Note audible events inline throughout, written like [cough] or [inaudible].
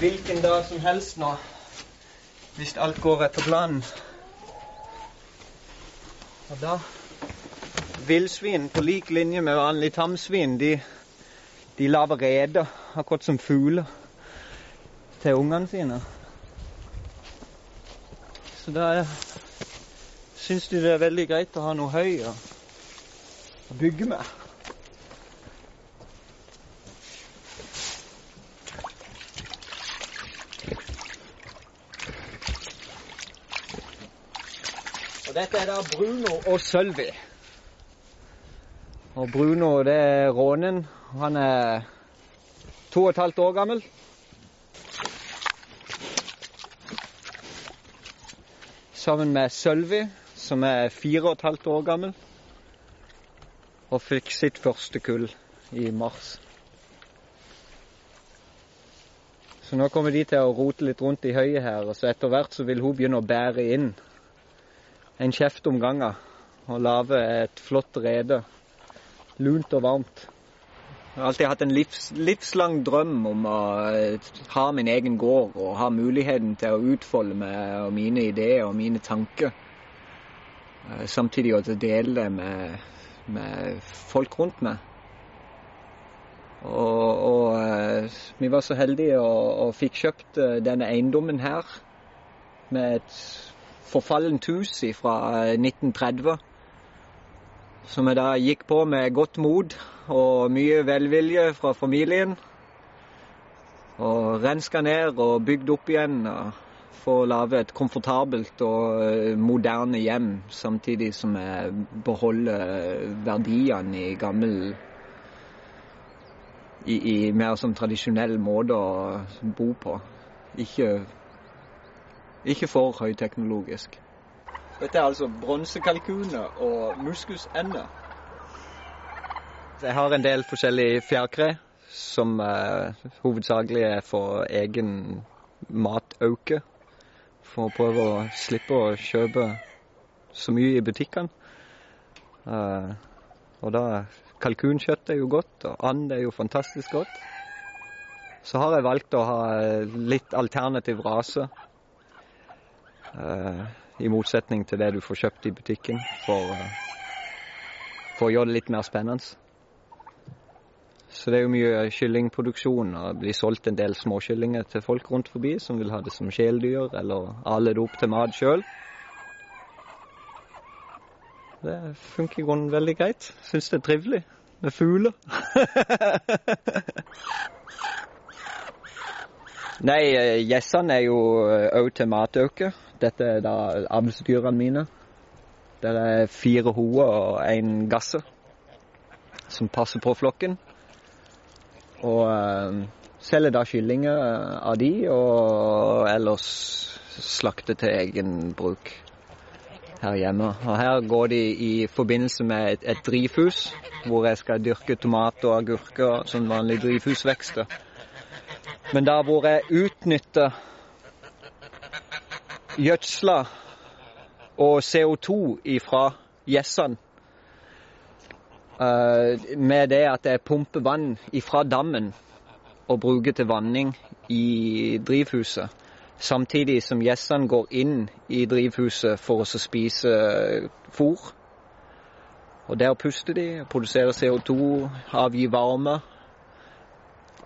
hvilken dag som helst nå. Hvis alt går etter planen. Og da Villsvin på lik linje med vanlige tamsvin, de, de lager reder, akkurat som fugler, til ungene sine. Så da syns de det er veldig greit å ha noe høy å bygge med. Og dette er da Bruno og Sølvi. Og Bruno, det er rånen. Han er to og et halvt år gammel. Sammen med Sølvi, som er fire og et halvt år gammel. Og fikk sitt første kull i mars. Så nå kommer de til å rote litt rundt i høyet her, og så etter hvert så vil hun begynne å bære inn en kjeft om gangen og lage et flott rede. Lunt og varmt. Jeg har alltid hatt en livs, livslang drøm om å eh, ha min egen gård og ha muligheten til å utfolde meg og mine ideer og mine tanker. Eh, Samtidig å dele det med, med folk rundt meg. Og, og eh, vi var så heldige og, og fikk kjøpt denne eiendommen her med et forfallent hus fra 1930. Som jeg da gikk på med godt mot og mye velvilje fra familien. Og renska ned og bygd opp igjen. For å lage et komfortabelt og eh, moderne hjem, samtidig som jeg beholder verdiene i gammel i, i mer som tradisjonell måte å bo på. Ikke ikke for høyteknologisk. Dette er altså bronsekalkuner og muskusender. Jeg har en del forskjellige fjærkre som eh, hovedsakelig er for egen matauke. For å prøve å slippe å kjøpe så mye i butikkene. Uh, og da Kalkunkjøtt er jo godt, og and er jo fantastisk godt. Så har jeg valgt å ha litt alternativ rase. Eh, I motsetning til det du får kjøpt i butikken, for, eh, for å gjøre det litt mer spennende. Så det er jo mye kyllingproduksjon, og det blir solgt en del småkyllinger til folk rundt forbi som vil ha det som kjæledyr, eller ale det opp til mat sjøl. Det funker i grunnen veldig greit. Syns det er trivelig med fugler. [laughs] Nei, gjessene er jo òg til matauke. Dette er da avlsdyrene mine. Det er fire hoer og én gasse som passer på flokken. Og uh, selger da kyllinger av de, og ellers slakter til egen bruk her hjemme. Og her går de i forbindelse med et, et drivhus, hvor jeg skal dyrke tomater og agurker som vanlige drivhusvekster. Men da hvor jeg utnytter gjødsla og CO2 ifra gjessene uh, med det at jeg pumper vann ifra dammen og bruker til vanning i drivhuset. Samtidig som gjessene går inn i drivhuset for å spise fôr. Og der puster de, produserer CO2, avgir varme.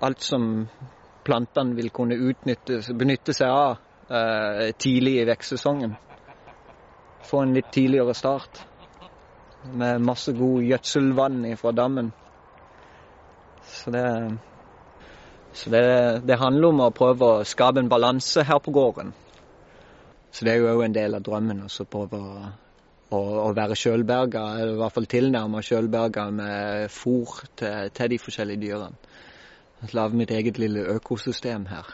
Alt som plantene vil kunne utnytte, benytte seg av eh, tidlig i vekstsesongen. Få en litt tidligere start med masse god gjødselvann fra dammen. Så det så det, det, handler om å prøve å skape en balanse her på gården. Så det er jo òg en del av drømmen å prøve å, å være sjølberga, eller i hvert fall tilnærma sjølberga med fôr til, til, de forskjellige dyrene. Lage mitt eget lille økosystem her.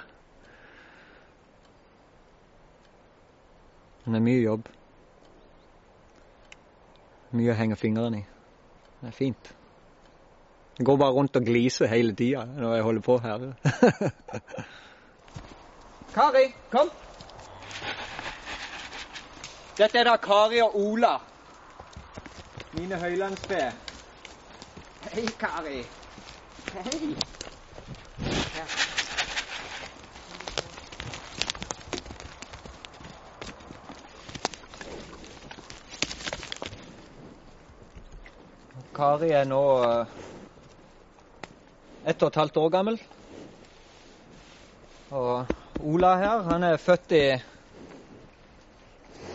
Men det er mye jobb. Mye å henge fingrene i. Det er fint. Jeg går bare rundt og gliser hele tida når jeg holder på her. [laughs] Kari, kom! Dette er da Kari og Ola. Mine høylandsfe. Hei, Kari. Hei. Kari er nå eh, ett og et halvt år gammel. Og Ola her, han er født i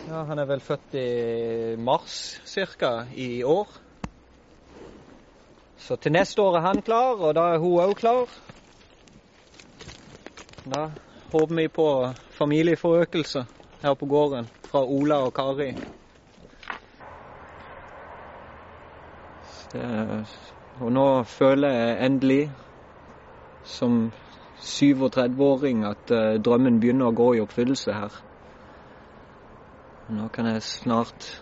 Ja, han er vel født i mars ca. i år. Så til neste år er han klar, og da er hun òg klar. Da håper vi på familieforøkelse her på gården fra Ola og Kari. Det, og nå føler jeg endelig, som 37-åring, at uh, drømmen begynner å gå i oppfyllelse her. Nå kan jeg snart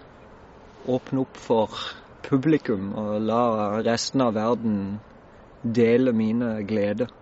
åpne opp for publikum og la resten av verden dele mine gleder.